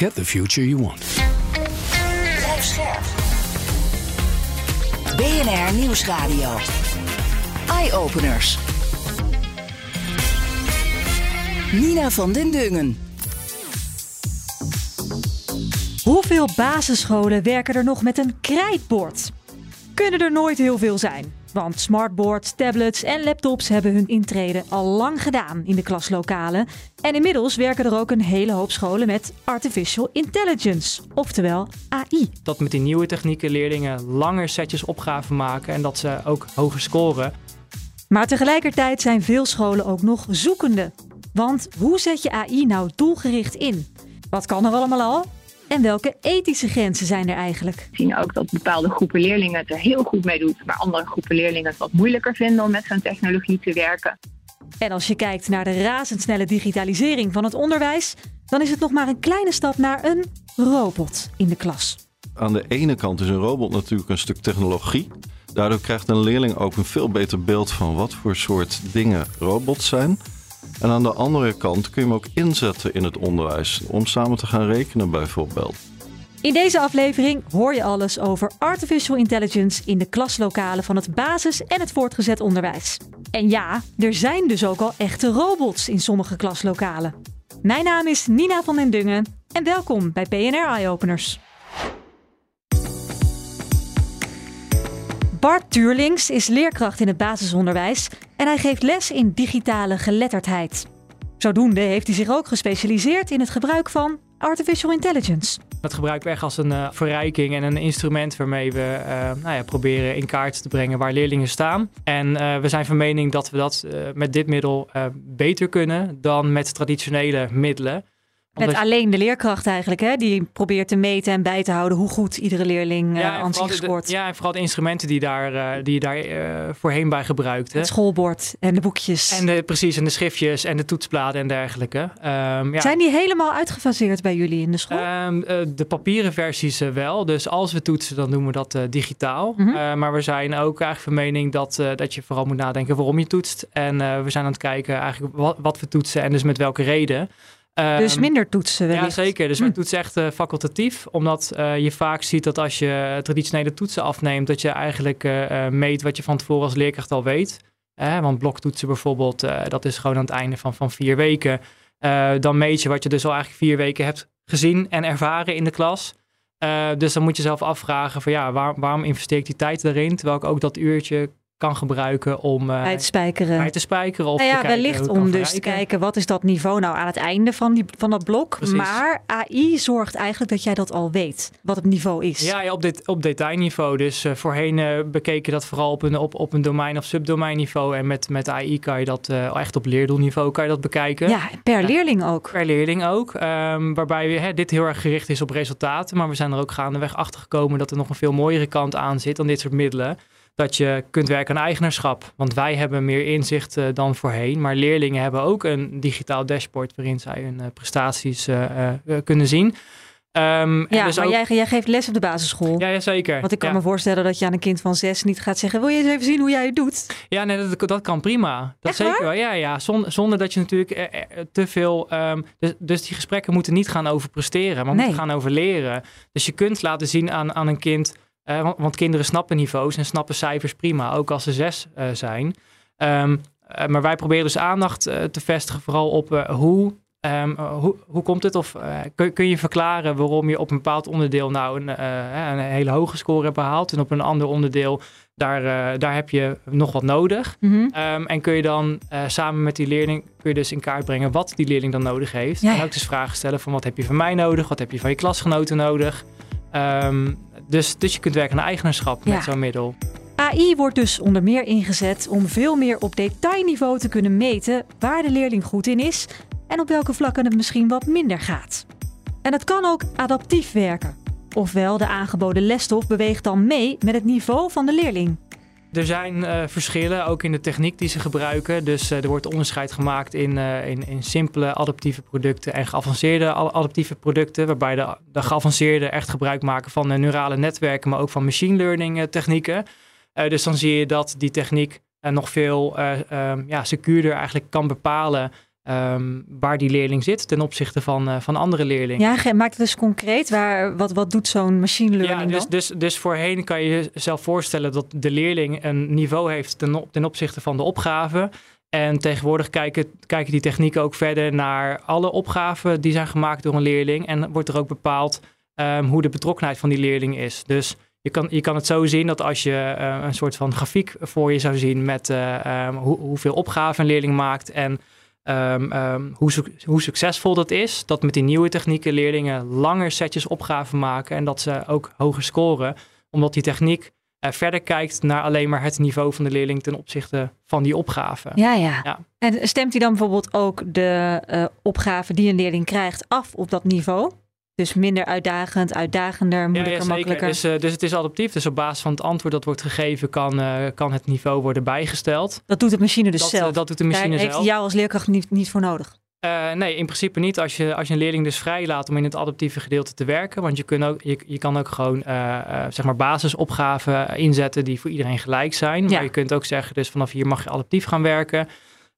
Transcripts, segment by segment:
Get the future you want. Blijf scherp. BNR Nieuwsradio. Eye-openers. Nina van den Dungen. Hoeveel basisscholen werken er nog met een krijtbord? Kunnen er nooit heel veel zijn. Want smartboards, tablets en laptops hebben hun intrede al lang gedaan in de klaslokalen. En inmiddels werken er ook een hele hoop scholen met artificial intelligence, oftewel AI. Dat met die nieuwe technieken leerlingen langer setjes opgaven maken en dat ze ook hoger scoren. Maar tegelijkertijd zijn veel scholen ook nog zoekende. Want hoe zet je AI nou doelgericht in? Wat kan er allemaal al? En welke ethische grenzen zijn er eigenlijk? We zien ook dat bepaalde groepen leerlingen het er heel goed mee doen, maar andere groepen leerlingen het wat moeilijker vinden om met zo'n technologie te werken. En als je kijkt naar de razendsnelle digitalisering van het onderwijs, dan is het nog maar een kleine stap naar een robot in de klas. Aan de ene kant is een robot natuurlijk een stuk technologie. Daardoor krijgt een leerling ook een veel beter beeld van wat voor soort dingen robots zijn. En aan de andere kant kun je hem ook inzetten in het onderwijs om samen te gaan rekenen bijvoorbeeld. In deze aflevering hoor je alles over artificial intelligence in de klaslokalen van het basis- en het voortgezet onderwijs. En ja, er zijn dus ook al echte robots in sommige klaslokalen. Mijn naam is Nina van den Dungen en welkom bij PNR Eye Openers. Bart Tuurlings is leerkracht in het basisonderwijs en hij geeft les in digitale geletterdheid. Zodoende heeft hij zich ook gespecialiseerd in het gebruik van artificial intelligence. Dat gebruiken we echt als een uh, verrijking en een instrument waarmee we uh, nou ja, proberen in kaart te brengen waar leerlingen staan. En uh, we zijn van mening dat we dat met dit middel beter kunnen dan met traditionele middelen. Met alleen de leerkracht eigenlijk, hè? die probeert te meten en bij te houden hoe goed iedere leerling uh, aan zich scoort. Ja, en vooral de instrumenten die, daar, uh, die je daar uh, voorheen bij gebruikte. Het schoolbord en de boekjes. En de, precies, en de schriftjes en de toetsbladen en dergelijke. Um, ja. Zijn die helemaal uitgefaseerd bij jullie in de school? Um, de papieren versies wel. Dus als we toetsen, dan doen we dat digitaal. Mm -hmm. maar we zijn ook eigenlijk van mening dat, dat je vooral moet nadenken waarom je toetst. En we zijn aan het kijken eigenlijk wat, wat we toetsen en dus met welke reden. Dus minder toetsen wellicht. Ja, zeker. Dus we hm. toetsen echt uh, facultatief. Omdat uh, je vaak ziet dat als je traditionele toetsen afneemt... dat je eigenlijk uh, meet wat je van tevoren als leerkracht al weet. want bloktoetsen bijvoorbeeld, dat is gewoon aan het einde van, van vier weken. dan meet je wat je dus al eigenlijk vier weken hebt gezien en ervaren in de klas. dus dan moet je zelf afvragen van ja, waar, waarom investeer ik die tijd erin? Terwijl ik ook dat uurtje kan gebruiken om uh, bij te spijkeren. Bij te spijkeren of nou ja, wellicht om dus te kijken wat is dat niveau nou aan het einde van, die, van dat blok. Precies. Maar AI zorgt eigenlijk dat jij dat al weet, wat het niveau is. Ja, ja op, dit, op detailniveau. Dus uh, voorheen uh, bekeken dat vooral op een, op, op een domein of subdomeinniveau. En met, met AI kan je dat echt op leerdoelniveau kan je dat bekijken. Ja, per leerling ook. Per leerling ook. Um, waarbij we, hè, dit heel erg gericht is op resultaten. Maar we zijn er ook gaandeweg achter gekomen dat er nog een veel mooiere kant aan zit dan dit soort middelen dat je kunt werken aan eigenaarschap. Want wij hebben meer inzicht uh, dan voorheen. Maar leerlingen hebben ook een digitaal dashboard waarin zij hun uh, prestaties uh, kunnen zien. Um, ja, dus maar ook... jij, jij, geeft les op de basisschool. Ja, ja zeker. Want ik kan ja. me voorstellen dat je aan een kind van zes niet gaat zeggen... wil je eens even zien hoe jij het doet? Ja, nee, dat, dat kan prima. Dat Echt zeker waar? wel. Ja, ja. Zonder, zonder dat je natuurlijk te veel... Um, dus, dus, die gesprekken moeten niet gaan over presteren, maar Nee. moeten gaan over leren. Dus je kunt laten zien aan, aan een kind... Uh, want, want, kinderen snappen niveaus en snappen cijfers prima, ook als ze zes uh, zijn. Um, uh, maar wij proberen dus aandacht te vestigen vooral op hoe, um, hoe, hoe komt het? Of kun, kun, je verklaren waarom je op een bepaald onderdeel nou een, een, hele hoge score hebt behaald en op een ander onderdeel daar, daar heb je nog wat nodig. Mhm. Mm -hmm. um, en kun je dan samen met die leerling kun je dus in kaart brengen wat die leerling dan nodig heeft. Ja. En ook dus vragen stellen van wat heb je van mij nodig, wat heb je van je klasgenoten nodig. Dus, dus je kunt werken aan eigenaarschap Ja. met zo'n middel. AI wordt dus onder meer ingezet om veel meer op detailniveau te kunnen meten waar de leerling goed in is en op welke vlakken het misschien wat minder gaat. En het kan ook adaptief werken. Ofwel, de aangeboden lesstof beweegt dan mee met het niveau van de leerling. Er zijn uh, verschillen, ook in de techniek die ze gebruiken. Dus uh, er wordt onderscheid gemaakt in, uh, in, in, simpele adaptieve producten en geavanceerde adaptieve producten. Waarbij de, de geavanceerde echt gebruik maken van neurale netwerken, maar ook van machine learning technieken. dus dan zie je dat die techniek nog veel um, ja, secuurder eigenlijk kan bepalen Um, waar die leerling zit ten opzichte van, uh, van andere leerlingen. Ja, maak het dus concreet. Waar, wat, wat doet zo'n machine learning ja, dus, dan? Dus, dus voorheen kan je jezelf voorstellen dat de leerling een niveau heeft ten, op, ten opzichte van de opgave. En tegenwoordig kijken, kijken die technieken ook verder naar alle opgaven die zijn gemaakt door een leerling. En wordt er ook bepaald um, hoe de betrokkenheid van die leerling is. Dus je kan, je kan het zo zien dat als je uh, een soort van grafiek voor je zou zien met uh, um, hoe, hoeveel opgaven een leerling maakt en Um, um, hoe, hoe, succesvol dat is. Dat met die nieuwe technieken leerlingen langer setjes opgaven maken en dat ze ook hoger scoren. Omdat die techniek uh, verder kijkt naar alleen maar het niveau van de leerling ten opzichte van die opgave. Ja, ja. ja. En stemt hij dan bijvoorbeeld ook de uh, opgave die een leerling krijgt af op dat niveau? Dus minder uitdagend, uitdagender, moeilijker, ja, ja, makkelijker. Dus, uh, dus het is adaptief. Dus op basis van het antwoord dat wordt gegeven, kan, uh, kan het niveau worden bijgesteld. Dat doet de machine dus dat, zelf. Dat doet de machine Daar zelf. heeft jou als leerkracht niet, niet voor nodig. Uh, nee, in principe niet. Als je, als je een leerling dus vrij laat om in het adaptieve gedeelte te werken. Want je, kunt ook, je, je kan ook gewoon uh, zeg maar basisopgaven inzetten die voor iedereen gelijk zijn. Maar Ja. je kunt ook zeggen, dus vanaf hier mag je adaptief gaan werken.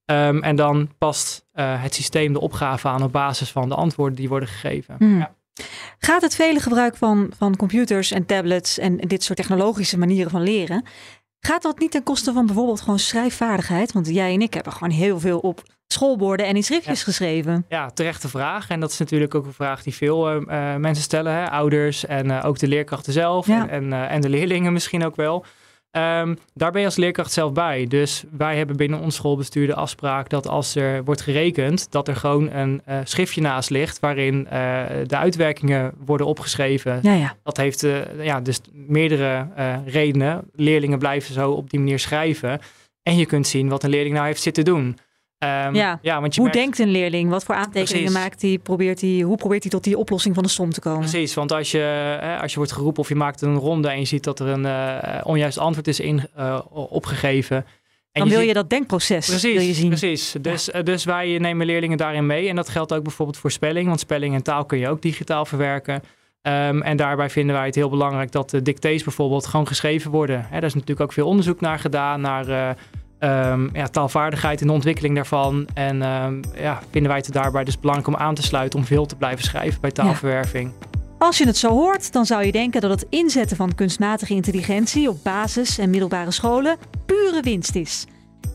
Um, en dan past het systeem de opgave aan op basis van de antwoorden die worden gegeven. Hmm. Ja. Gaat het vele gebruik van, van computers en tablets en dit soort technologische manieren van leren, gaat dat niet ten koste van bijvoorbeeld gewoon schrijfvaardigheid? Want jij en ik hebben gewoon heel veel op schoolborden en in schriftjes Ja. geschreven. Ja, terechte vraag. En dat is natuurlijk ook een vraag die veel uh, mensen stellen. Hè? Ouders en uh, ook de leerkrachten zelf. Ja. En, en, uh, en de leerlingen misschien ook wel. Um, daar ben je als leerkracht zelf bij. Dus wij hebben binnen ons schoolbestuur de afspraak dat als er wordt gerekend, dat er gewoon een uh, schriftje naast ligt waarin uh, de uitwerkingen worden opgeschreven. Ja, ja. Dat heeft uh, ja, dus meerdere redenen. Leerlingen blijven zo op die manier schrijven. En je kunt zien wat een leerling nou heeft zitten doen. Um, ja. ja, want je hoe merkt... denkt een leerling? Wat voor aantekeningen Precies. maakt hij? Probeert hij? Hoe probeert hij tot die oplossing van de som te komen? Precies, want als je, hè, als je wordt geroepen of je maakt een ronde en je ziet dat er een uh, onjuist antwoord is in, uh, opgegeven. En Dan wil ziet... je dat denkproces precies, wil je zien. Precies, dus, ja. dus wij nemen leerlingen daarin mee. En dat geldt ook bijvoorbeeld voor spelling, want spelling en taal kun je ook digitaal verwerken. Um, en daarbij vinden wij het heel belangrijk dat de dictées bijvoorbeeld gewoon geschreven worden. Hè, daar is natuurlijk ook veel onderzoek naar gedaan, naar... Uh, Um, ja, taalvaardigheid en de ontwikkeling daarvan. En um, ja, vinden wij het daarbij dus belangrijk om aan te sluiten om veel te blijven schrijven bij taalverwerving. Ja. Als je het zo hoort, dan zou je denken dat het inzetten van kunstmatige intelligentie op basis- en middelbare scholen pure winst is.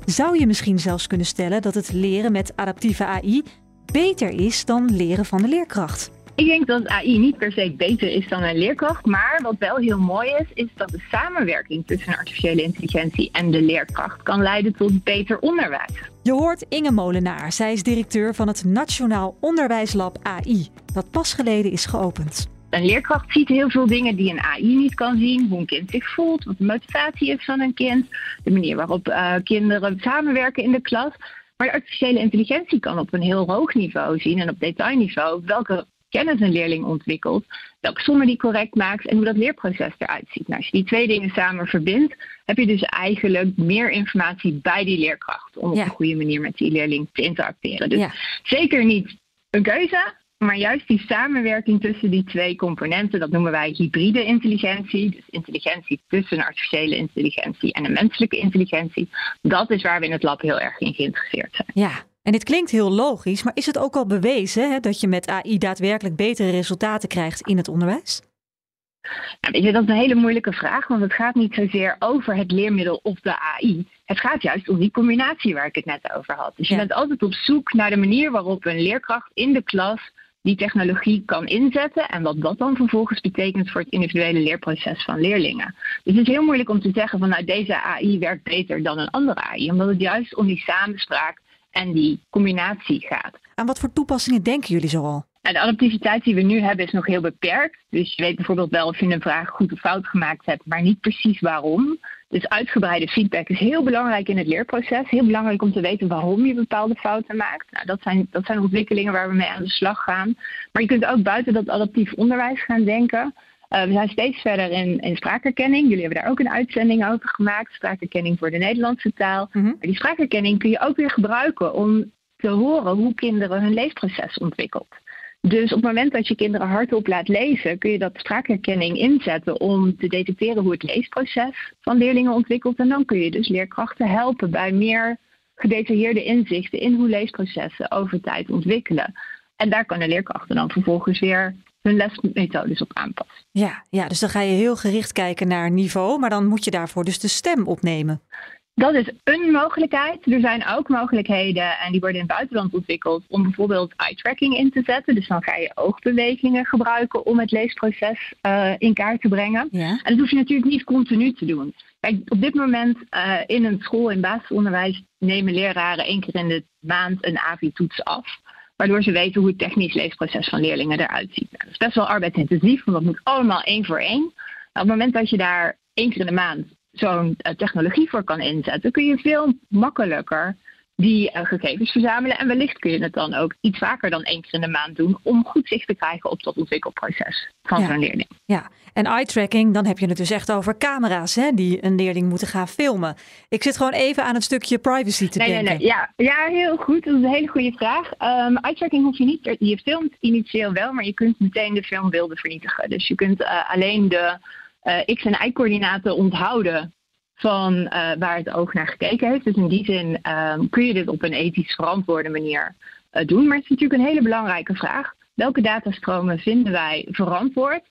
Zou je misschien zelfs kunnen stellen dat het leren met adaptieve AI beter is dan leren van de leerkracht? Ik denk dat AI niet per se beter is dan een leerkracht, maar wat wel heel mooi is, is dat de samenwerking tussen artificiële intelligentie en de leerkracht kan leiden tot beter onderwijs. Je hoort Inge Molenaar. Zij is directeur van het Nationaal Onderwijslab AI, dat pas geleden is geopend. Een leerkracht ziet heel veel dingen die een AI niet kan zien. Hoe een kind zich voelt, wat de motivatie is van een kind, de manier waarop uh, kinderen samenwerken in de klas. Maar de artificiële intelligentie kan op een heel hoog niveau zien en op detailniveau welke kennis een leerling ontwikkelt, welke sommen die correct maakt en hoe dat leerproces eruit ziet. Nou, als je die twee dingen samen verbindt, heb je dus eigenlijk meer informatie bij die leerkracht om op Ja. een goede manier met die leerling te interacteren. Dus Ja. zeker niet een keuze, maar juist die samenwerking tussen die twee componenten, dat noemen wij hybride intelligentie. Dus intelligentie tussen een artificiële intelligentie en een menselijke intelligentie. Dat is waar we in het lab heel erg in geïnteresseerd zijn. Ja, en dit klinkt heel logisch, maar is het ook al bewezen hè, dat je met AI daadwerkelijk betere resultaten krijgt in het onderwijs? Nou, weet je, dat is een hele moeilijke vraag, want het gaat niet zozeer over het leermiddel of de AI. Het gaat juist om die combinatie waar ik het net over had. Dus je Ja. bent altijd op zoek naar de manier waarop een leerkracht in de klas die technologie kan inzetten en wat dat dan vervolgens betekent voor het individuele leerproces van leerlingen. Dus het is heel moeilijk om te zeggen van nou deze AI werkt beter dan een andere AI, omdat het juist om die samenspraak en die combinatie gaat. Aan wat voor toepassingen denken jullie zoal? Nou, de adaptiviteit die we nu hebben is nog heel beperkt. Dus je weet bijvoorbeeld wel of je een vraag goed of fout gemaakt hebt, maar niet precies waarom. Dus uitgebreide feedback is heel belangrijk in het leerproces. Heel belangrijk om te weten waarom je bepaalde fouten maakt. Nou, dat, zijn, dat zijn ontwikkelingen waar we mee aan de slag gaan. Maar je kunt ook buiten dat adaptief onderwijs gaan denken. Uh, we zijn steeds verder in, in spraakherkenning. Jullie hebben daar ook een uitzending over gemaakt. Spraakherkenning voor de Nederlandse taal. Mhm. Maar die spraakherkenning kun je ook weer gebruiken om te horen hoe kinderen hun leesproces ontwikkelt. Dus op het moment dat je kinderen hardop laat lezen, kun je dat spraakherkenning inzetten om te detecteren hoe het leesproces van leerlingen ontwikkelt. En dan kun je dus leerkrachten helpen bij meer gedetailleerde inzichten in hoe leesprocessen over tijd ontwikkelen. En daar kunnen leerkrachten dan vervolgens weer hun lesmethodes op aanpassen. Ja, ja, dus dan ga je heel gericht kijken naar niveau, maar dan moet je daarvoor dus de stem opnemen. Dat is een mogelijkheid. Er zijn ook mogelijkheden, en die worden in het buitenland ontwikkeld, om bijvoorbeeld eye-tracking in te zetten. Dus dan ga je oogbewegingen gebruiken om het leesproces uh, in kaart te brengen. Ja. En dat hoef je natuurlijk niet continu te doen. Kijk, op dit moment uh, in een school, in basisonderwijs, nemen leraren één keer in de maand een AVI-toets af. Waardoor ze weten hoe het technisch leesproces van leerlingen eruit ziet. Nou, dat is best wel arbeidsintensief, want dat moet allemaal één voor één. Nou, op het moment dat je daar één keer in de maand zo'n uh, technologie voor kan inzetten, kun je veel makkelijker die uh, gegevens verzamelen. En wellicht kun je het dan ook iets vaker dan één keer in de maand doen om goed zicht te krijgen op dat ontwikkelproces van Ja. zo'n leerling. Ja, en eye-tracking, dan heb je het dus echt over camera's hè, die een leerling moeten gaan filmen. Ik zit gewoon even aan het stukje privacy te Nee, nee, denken. nee. Ja, ja, heel goed. Dat is een hele goede vraag. Um, eye-tracking hoef je niet. Je filmt initieel wel, maar je kunt meteen de filmbeelden vernietigen. Dus je kunt uh, alleen de uh, x- en y-coördinaten onthouden van uh, waar het oog naar gekeken heeft. Dus in die zin um, kun je dit op een ethisch verantwoorde manier uh, doen. Maar het is natuurlijk een hele belangrijke vraag. Welke datastromen vinden wij verantwoord?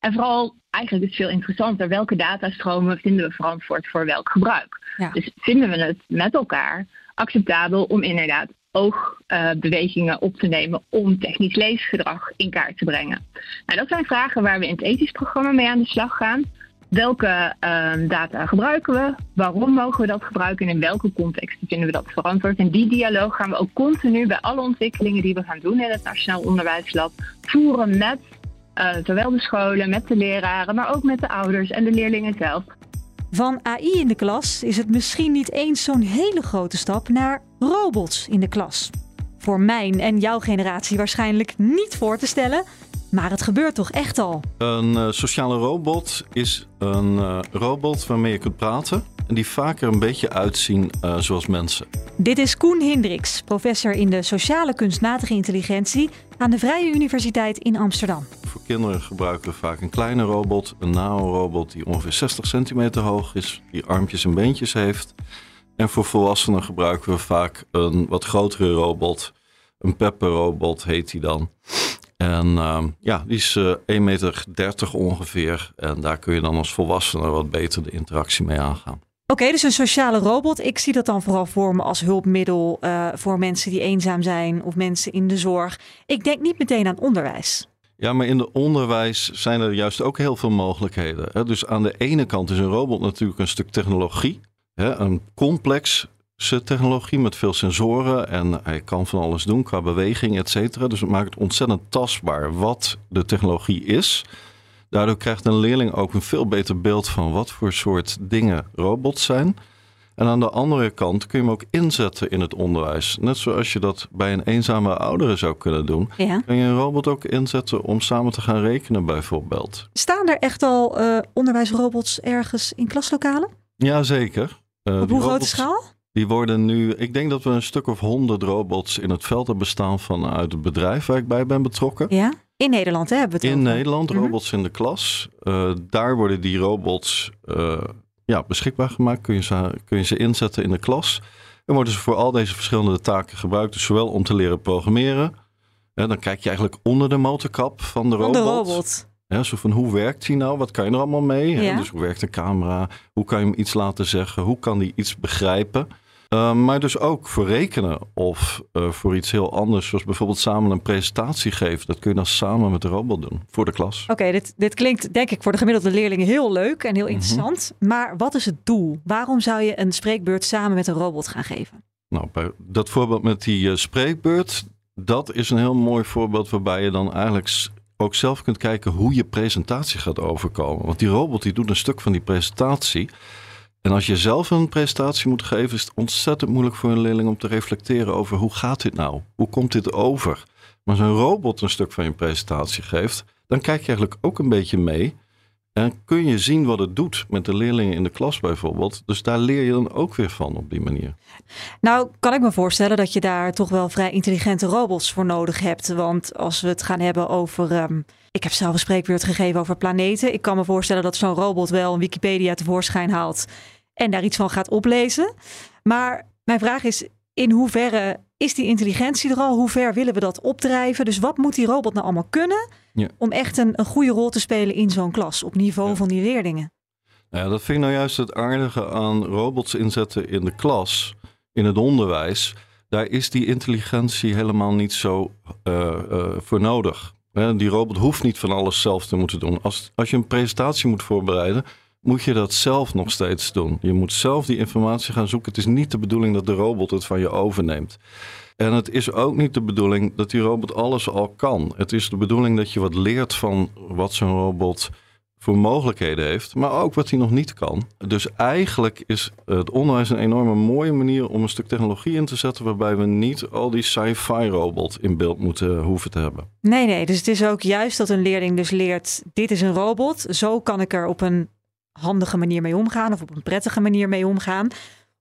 En vooral, eigenlijk is het veel interessanter, welke datastromen vinden we verantwoord voor welk gebruik? Ja. Dus vinden we het met elkaar acceptabel om inderdaad oogbewegingen op te nemen om technisch leesgedrag in kaart te brengen? Nou, dat zijn vragen waar we in het ethisch programma mee aan de slag gaan. Welke uh, data gebruiken we? Waarom mogen we dat gebruiken? En in welke context vinden we dat verantwoord? En die dialoog gaan we ook continu bij alle ontwikkelingen die we gaan doen in het Nationaal Onderwijslab voeren met uh, zowel de scholen, met de leraren, maar ook met de ouders en de leerlingen zelf. Van AI in de klas is het misschien niet eens zo'n hele grote stap naar robots in de klas. Voor mijn en jouw generatie waarschijnlijk niet voor te stellen, maar het gebeurt toch echt al. Een uh, sociale robot is een uh, robot waarmee je kunt praten en die vaker een beetje uitzien uh, zoals mensen. Dit is Koen Hindriks, professor in de sociale kunstmatige intelligentie aan de Vrije Universiteit in Amsterdam. Voor kinderen gebruiken we vaak een kleine robot, een nano-robot die ongeveer 60 centimeter hoog is, die armpjes en beentjes heeft. En voor volwassenen gebruiken we vaak een wat grotere robot, een Pepper-robot heet die dan. En uh, ja, die is uh, 1,30 meter ongeveer. En daar kun je dan als volwassene wat beter de interactie mee aangaan. Oké, okay, dus een sociale robot. Ik zie dat dan vooral voor me als hulpmiddel uh, voor mensen die eenzaam zijn of mensen in de zorg. Ik denk niet meteen aan onderwijs. Ja, maar in het onderwijs zijn er juist ook heel veel mogelijkheden. Hè? Dus aan de ene kant is een robot natuurlijk een stuk technologie. Hè? Een complex technologie met veel sensoren en hij kan van alles doen qua beweging, et cetera. Dus het maakt het ontzettend tastbaar wat de technologie is. Daardoor krijgt een leerling ook een veel beter beeld van wat voor soort dingen robots zijn. En aan de andere kant kun je hem ook inzetten in het onderwijs. Net zoals je dat bij een eenzame oudere zou kunnen doen. Ja. Kun je een robot ook inzetten om samen te gaan rekenen bijvoorbeeld. Staan er echt al uh, onderwijsrobots ergens in klaslokalen? Jazeker. Uh, Op hoe grote schaal? Die worden nu, ik denk dat we een stuk of honderd robots in het veld hebben bestaan vanuit het bedrijf waar ik bij ben betrokken. Ja, in Nederland hè, hebben we het In over. Nederland, Mhm. robots in de klas. Uh, daar worden die robots uh, ja, beschikbaar gemaakt. Kun je, ze, kun je ze inzetten in de klas. En worden ze voor al deze verschillende taken gebruikt. Dus zowel om te leren programmeren. Hè, dan kijk je eigenlijk onder de motorkap van de robot. Van de robot. Ja, zo van hoe werkt hij nou? Wat kan je er allemaal mee? Ja. Dus hoe werkt de camera? Hoe kan je hem iets laten zeggen? Hoe kan hij iets begrijpen? Uh, maar dus ook voor rekenen of uh, voor iets heel anders, zoals bijvoorbeeld samen een presentatie geven. Dat kun je dan samen met de robot doen voor de klas. Oké, okay, dit, dit klinkt denk ik voor de gemiddelde leerlingen heel leuk en heel interessant. Mm -hmm. Maar wat is het doel? Waarom zou je een spreekbeurt samen met een robot gaan geven? Nou, bij dat voorbeeld met die uh, spreekbeurt, dat is een heel mooi voorbeeld waarbij je dan eigenlijk ook zelf kunt kijken hoe je presentatie gaat overkomen. Want die robot die doet een stuk van die presentatie. En als je zelf een presentatie moet geven, is het ontzettend moeilijk voor een leerling om te reflecteren over hoe gaat dit nou? Hoe komt dit over? Maar als een robot een stuk van je presentatie geeft, dan kijk je eigenlijk ook een beetje mee. En kun je zien wat het doet met de leerlingen in de klas bijvoorbeeld. Dus daar leer je dan ook weer van op die manier. Nou, kan ik me voorstellen dat je daar toch wel vrij intelligente robots voor nodig hebt. Want als we het gaan hebben over. ehm, ik heb zelf een spreekwoord gegeven over planeten. Ik kan me voorstellen dat zo'n robot wel een Wikipedia tevoorschijn haalt en daar iets van gaat oplezen. Maar mijn vraag is: in hoeverre is die intelligentie er al? Hoe ver willen we dat opdrijven? Dus wat moet die robot nou allemaal kunnen Ja. om echt een, een goede rol te spelen in zo'n klas op niveau Ja. van die leerlingen? Nou ja, dat vind ik nou juist het aardige aan robots inzetten in de klas, in het onderwijs. Daar is die intelligentie helemaal niet zo eh, eh, voor nodig. Die robot hoeft niet van alles zelf te moeten doen. Als, als je een presentatie moet voorbereiden, moet je dat zelf nog steeds doen. Je moet zelf die informatie gaan zoeken. Het is niet de bedoeling dat de robot het van je overneemt. En het is ook niet de bedoeling dat die robot alles al kan. Het is de bedoeling dat je wat leert van wat zo'n robot voor mogelijkheden heeft, maar ook wat hij nog niet kan. Dus eigenlijk is het onderwijs een enorme mooie manier om een stuk technologie in te zetten waarbij we niet al die sci-fi robot in beeld moeten hoeven te hebben. Nee, nee. Dus het is ook juist dat een leerling dus leert: dit is een robot. Zo kan ik er op een handige manier mee omgaan of op een prettige manier mee omgaan.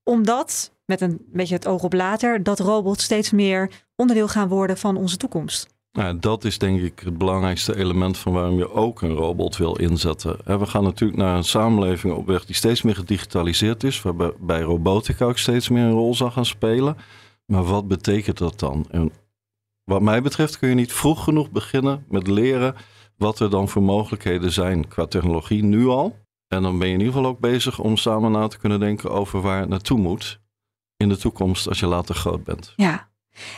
Omdat, met een beetje het oog op later, dat robots steeds meer onderdeel gaan worden van onze toekomst. Nou, dat is denk ik het belangrijkste element van waarom je ook een robot wil inzetten. We gaan natuurlijk naar een samenleving op weg die steeds meer gedigitaliseerd is, waarbij robotica ook steeds meer een rol zal gaan spelen. Maar wat betekent dat dan? En wat mij betreft kun je niet vroeg genoeg beginnen met leren wat er dan voor mogelijkheden zijn qua technologie nu al. En dan ben je in ieder geval ook bezig om samen na te kunnen denken over waar het naartoe moet in de toekomst als je later groot bent. Ja.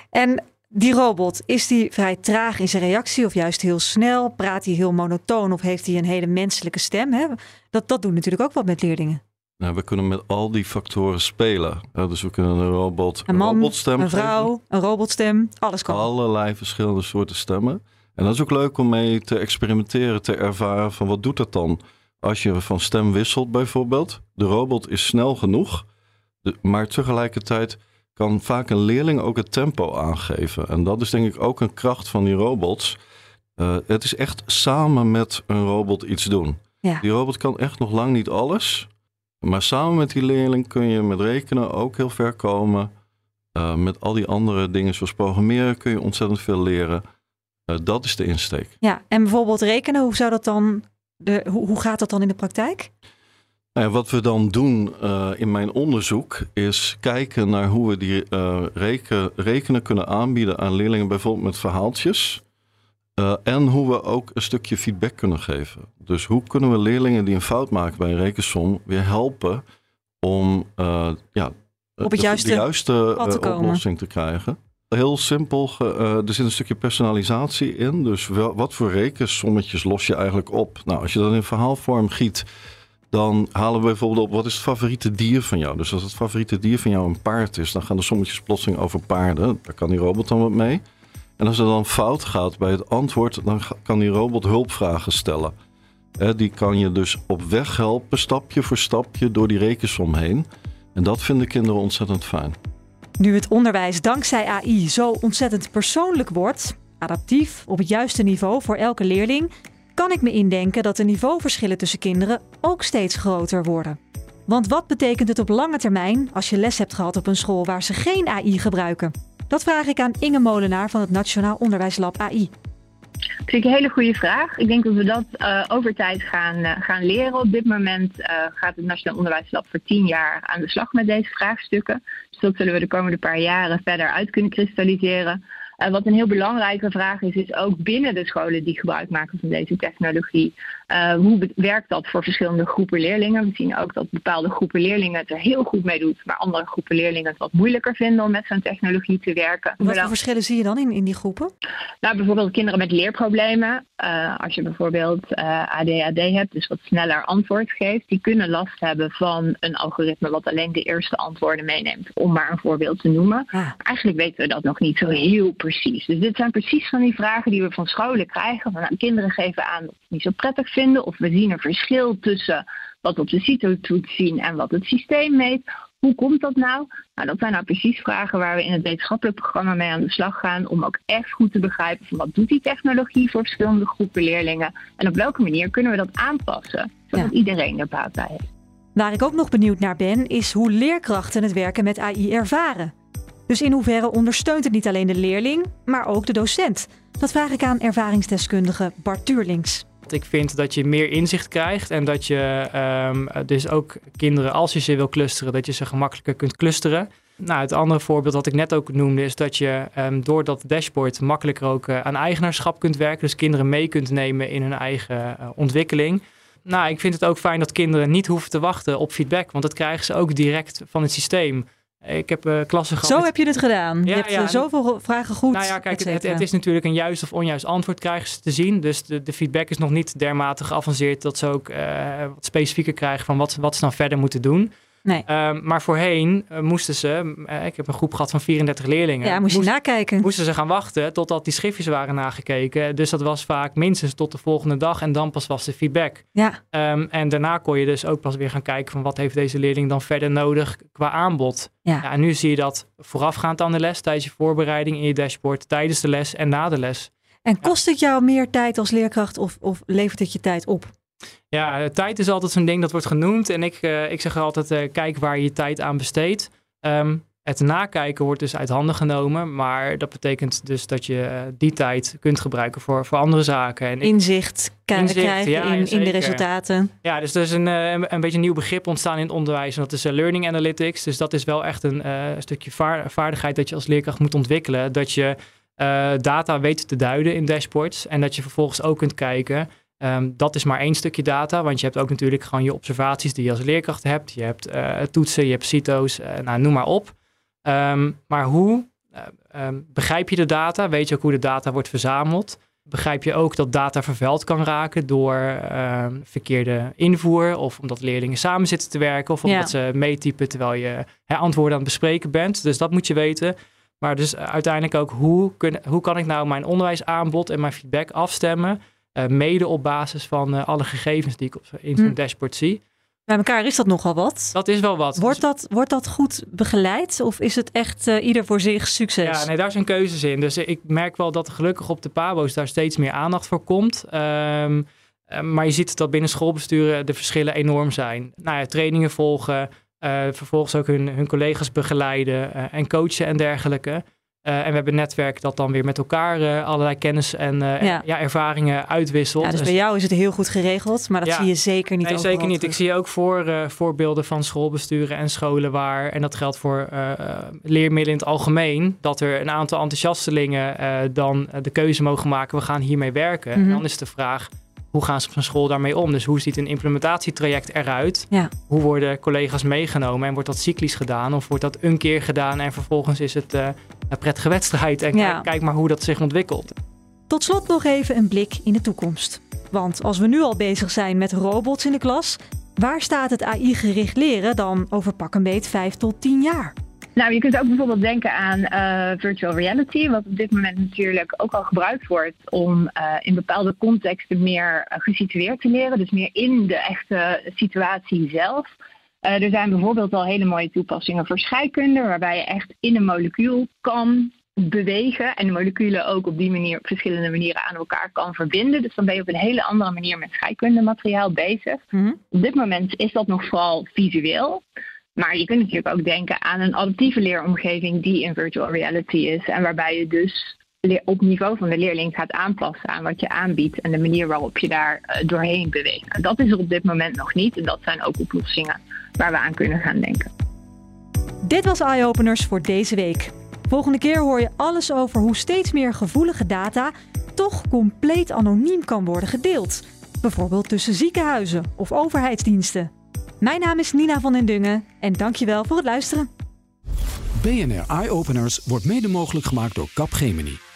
En die robot, is die vrij traag in zijn reactie of juist heel snel? Praat hij heel monotoon of heeft hij een hele menselijke stem? Hè? Dat, dat doet natuurlijk ook wat met leerlingen. Nou, we kunnen met al die factoren spelen. Ja, dus we kunnen een robot Een man, robotstem een geven. vrouw, een robotstem, alles kan. Allerlei verschillende soorten stemmen. En dat is ook leuk om mee te experimenteren, te ervaren van wat doet dat dan? Als je van stem wisselt bijvoorbeeld. De robot is snel genoeg, maar tegelijkertijd kan vaak een leerling ook het tempo aangeven. En dat is denk ik ook een kracht van die robots. Eh, het is echt samen met een robot iets doen. Ja. Die robot kan echt nog lang niet alles. Maar samen met die leerling kun je met rekenen ook heel ver komen. Eh, met al die andere dingen zoals programmeren kun je ontzettend veel leren. Eh, dat is de insteek. Ja, en bijvoorbeeld rekenen, hoe zou dat dan, de, hoe, hoe gaat dat dan in de praktijk? Nou ja, wat we dan doen eh, in mijn onderzoek is kijken naar hoe we die eh, reken, rekenen kunnen aanbieden aan leerlingen, bijvoorbeeld met verhaaltjes. Eh, en hoe we ook een stukje feedback kunnen geven. Dus hoe kunnen we leerlingen die een fout maken bij een rekensom weer helpen om ja, Op het de- juiste de juiste pad te eh, komen. oplossing te krijgen. Heel simpel, er zit een stukje personalisatie in. Dus wel, wat voor rekensommetjes los je eigenlijk op? Nou, als je dat in verhaalvorm giet, dan halen we bijvoorbeeld op wat is het favoriete dier van jou. Dus als het favoriete dier van jou een paard is, dan gaan de sommetjes plotseling over paarden. Daar kan die robot dan wat mee. En als er dan fout gaat bij het antwoord, dan kan die robot hulpvragen stellen. Die kan je dus op weg helpen, stapje voor stapje, door die rekensom heen. En dat vinden kinderen ontzettend fijn. Nu het onderwijs dankzij AI zo ontzettend persoonlijk wordt, adaptief, op het juiste niveau voor elke leerling, kan ik me indenken dat de niveauverschillen tussen kinderen ook steeds groter worden. Want wat betekent het op lange termijn als je les hebt gehad op een school waar ze geen AI gebruiken? Dat vraag ik aan Inge Molenaar van het Nationaal Onderwijslab AI. Dat vind ik een hele goede vraag. Ik denk dat we dat eh, over tijd gaan, eh, gaan leren. Op dit moment eh, gaat het Nationaal Onderwijslab voor tien jaar aan de slag met deze vraagstukken. Dus dat zullen we de komende paar jaren verder uit kunnen kristalliseren. Eh, wat een heel belangrijke vraag is, is ook binnen de scholen die gebruik maken van deze technologie. Eh, hoe werkt dat voor verschillende groepen leerlingen? We zien ook dat bepaalde groepen leerlingen het er heel goed mee doen, maar andere groepen leerlingen het wat moeilijker vinden om met zo'n technologie te werken. Wat voor verschillen zie je dan in, in die groepen? Nou, bijvoorbeeld kinderen met leerproblemen. Eh, als je bijvoorbeeld eh, ADHD hebt, dus wat sneller antwoord geeft, die kunnen last hebben van een algoritme wat alleen de eerste antwoorden meeneemt, om maar een voorbeeld te noemen. Ah, Eigenlijk weten we dat nog niet zo heel precies? Dus dit zijn precies van die vragen die we van scholen krijgen. Van, nou, kinderen geven aan niet zo prettig vinden. Of we zien een verschil tussen wat we op de CITO-toets zien en wat het systeem meet. Hoe komt dat nou? Nou, dat zijn nou precies vragen waar we in het wetenschappelijk programma mee aan de slag gaan. Om ook echt goed te begrijpen van wat doet die technologie voor verschillende groepen leerlingen. En op welke manier kunnen we dat aanpassen, zodat Ja. iedereen er baat bij heeft. Waar ik ook nog benieuwd naar ben, is hoe leerkrachten het werken met AI ervaren. Dus in hoeverre ondersteunt het niet alleen de leerling, maar ook de docent? Dat vraag ik aan ervaringsdeskundige Bart Tuurlings. Ik vind dat je meer inzicht krijgt en dat je ehm, dus ook kinderen, als je ze wil clusteren, dat je ze gemakkelijker kunt clusteren. Nou, het andere voorbeeld dat ik net ook noemde is dat je ehm, door dat dashboard makkelijker ook eh, aan eigenaarschap kunt werken. Dus kinderen mee kunt nemen in hun eigen eh, ontwikkeling. Nou, ik vind het ook fijn dat kinderen niet hoeven te wachten op feedback, want dat krijgen ze ook direct van het systeem. Ik heb eh, klassen gehad. Zo heb je het gedaan. je hebt ja, eh, zoveel vragen goed. nou ja, kijk, et het, het is natuurlijk een juist of onjuist antwoord krijgen ze te zien. Dus de, de feedback is nog niet dermate geavanceerd dat ze ook eh, wat specifieker krijgen van wat, wat ze dan verder moeten doen. Nee. Ehm, maar voorheen eh, moesten ze, eh, ik heb een groep gehad van 34 leerlingen. Ja, moest je moest- nakijken. moesten ze gaan wachten totdat die schriftjes waren nagekeken. Dus dat was vaak minstens tot de volgende dag en dan pas was de feedback. Ja, Ehm, en daarna kon je dus ook pas weer gaan kijken van wat heeft deze leerling dan verder nodig qua aanbod. ja. Ja, en nu zie je dat voorafgaand aan de les, tijdens je voorbereiding in je dashboard, tijdens de les en na de les. En kost het jou meer tijd als leerkracht of, of levert het je tijd op? Ja, eh, tijd is altijd zo'n ding dat wordt genoemd. En ik, eh, ik zeg altijd, eh, kijk waar je je tijd aan besteedt. Ehm, het nakijken wordt dus uit handen genomen. Maar dat betekent dus dat je die tijd kunt gebruiken voor, voor andere zaken. En ik, Inzicht, Inzicht, krijgen ja, in, in de resultaten. ja, dus er is een, een, een beetje een nieuw begrip ontstaan in het onderwijs. En dat is learning analytics. Dus dat is wel echt een stukje vaar- vaardigheid dat je als leerkracht moet ontwikkelen. Dat je data weet te duiden in dashboards. En dat je vervolgens ook kunt kijken. Ehm, dat is maar één stukje data. Want je hebt ook natuurlijk gewoon je observaties die je als leerkracht hebt. Je hebt eh, toetsen, je hebt CITO's, eh, nou, noem maar op. Ehm, maar hoe eh, ehm, begrijp je de data? Weet je ook hoe de data wordt verzameld? Begrijp je ook dat data vervuild kan raken door verkeerde invoer of omdat leerlingen samen zitten te werken of Ja. omdat ze meetypen terwijl je hè, antwoorden aan het bespreken bent. Dus dat moet je weten. Maar dus uiteindelijk ook hoe, kun, hoe kan ik nou mijn onderwijsaanbod en mijn feedback afstemmen, eh, mede op basis van eh, alle gegevens die ik op, in zo'n Hm. dashboard zie. Bij elkaar is dat nogal wat. Dat is wel wat. Wordt dat, wordt dat goed begeleid of is het echt eh, ieder voor zich succes? Ja, nee, daar zijn keuzes in. Dus ik merk wel dat gelukkig op de PABO's daar steeds meer aandacht voor komt. Ehm, eh, maar je ziet dat binnen schoolbesturen de verschillen enorm zijn. Nou ja, trainingen volgen, vervolgens ook hun, hun collega's begeleiden en coachen en dergelijke. Eh, en we hebben een netwerk dat dan weer met elkaar eh, allerlei kennis en eh, Ja. ja. ervaringen uitwisselt. Ja, dus En bij jou is het heel goed geregeld, maar dat Ja. zie je zeker niet Nee, zeker niet. Ik zie ook voor, voorbeelden van schoolbesturen en scholen waar, en dat geldt voor leermiddelen in het algemeen, dat er een aantal enthousiastelingen dan de keuze mogen maken, we gaan hiermee werken. Mhm. En dan is de vraag, hoe gaan ze op zo'n school daarmee om? Dus hoe ziet een implementatietraject eruit? Ja. Hoe worden collega's meegenomen en wordt dat cyclisch gedaan of wordt dat een keer gedaan en vervolgens is het een prettige wedstrijd en Ja. kijk, kijk maar hoe dat zich ontwikkelt. Tot slot nog even een blik in de toekomst. Want als we nu al bezig zijn met robots in de klas, waar staat het AI-gericht leren dan over pak een beet 5 tot 10 jaar? Nou, je kunt ook bijvoorbeeld denken aan eh, virtual reality, wat op dit moment natuurlijk ook al gebruikt wordt om eh, in bepaalde contexten meer eh, gesitueerd te leren, dus meer in de echte situatie zelf. Eh, er zijn bijvoorbeeld al hele mooie toepassingen voor scheikunde, waarbij je echt in een molecuul kan bewegen en de moleculen ook op die manier op verschillende manieren aan elkaar kan verbinden. Dus dan ben je op een hele andere manier met scheikundemateriaal bezig. Hm? Op dit moment is dat nog vooral visueel. Maar je kunt natuurlijk ook denken aan een adaptieve leeromgeving die in virtual reality is. En waarbij je dus op niveau van de leerling gaat aanpassen aan wat je aanbiedt en de manier waarop je daar eh, doorheen beweegt. Dat is er op dit moment nog niet. En dat zijn ook oplossingen waar we aan kunnen gaan denken. Dit was Eye Openers voor deze week. Volgende keer hoor je alles over hoe steeds meer gevoelige data toch compleet anoniem kan worden gedeeld. Bijvoorbeeld tussen ziekenhuizen of overheidsdiensten. Mijn naam is Nina van den Dungen en dankjewel voor het luisteren. BNR Eye Openers wordt mede mogelijk gemaakt door Capgemini.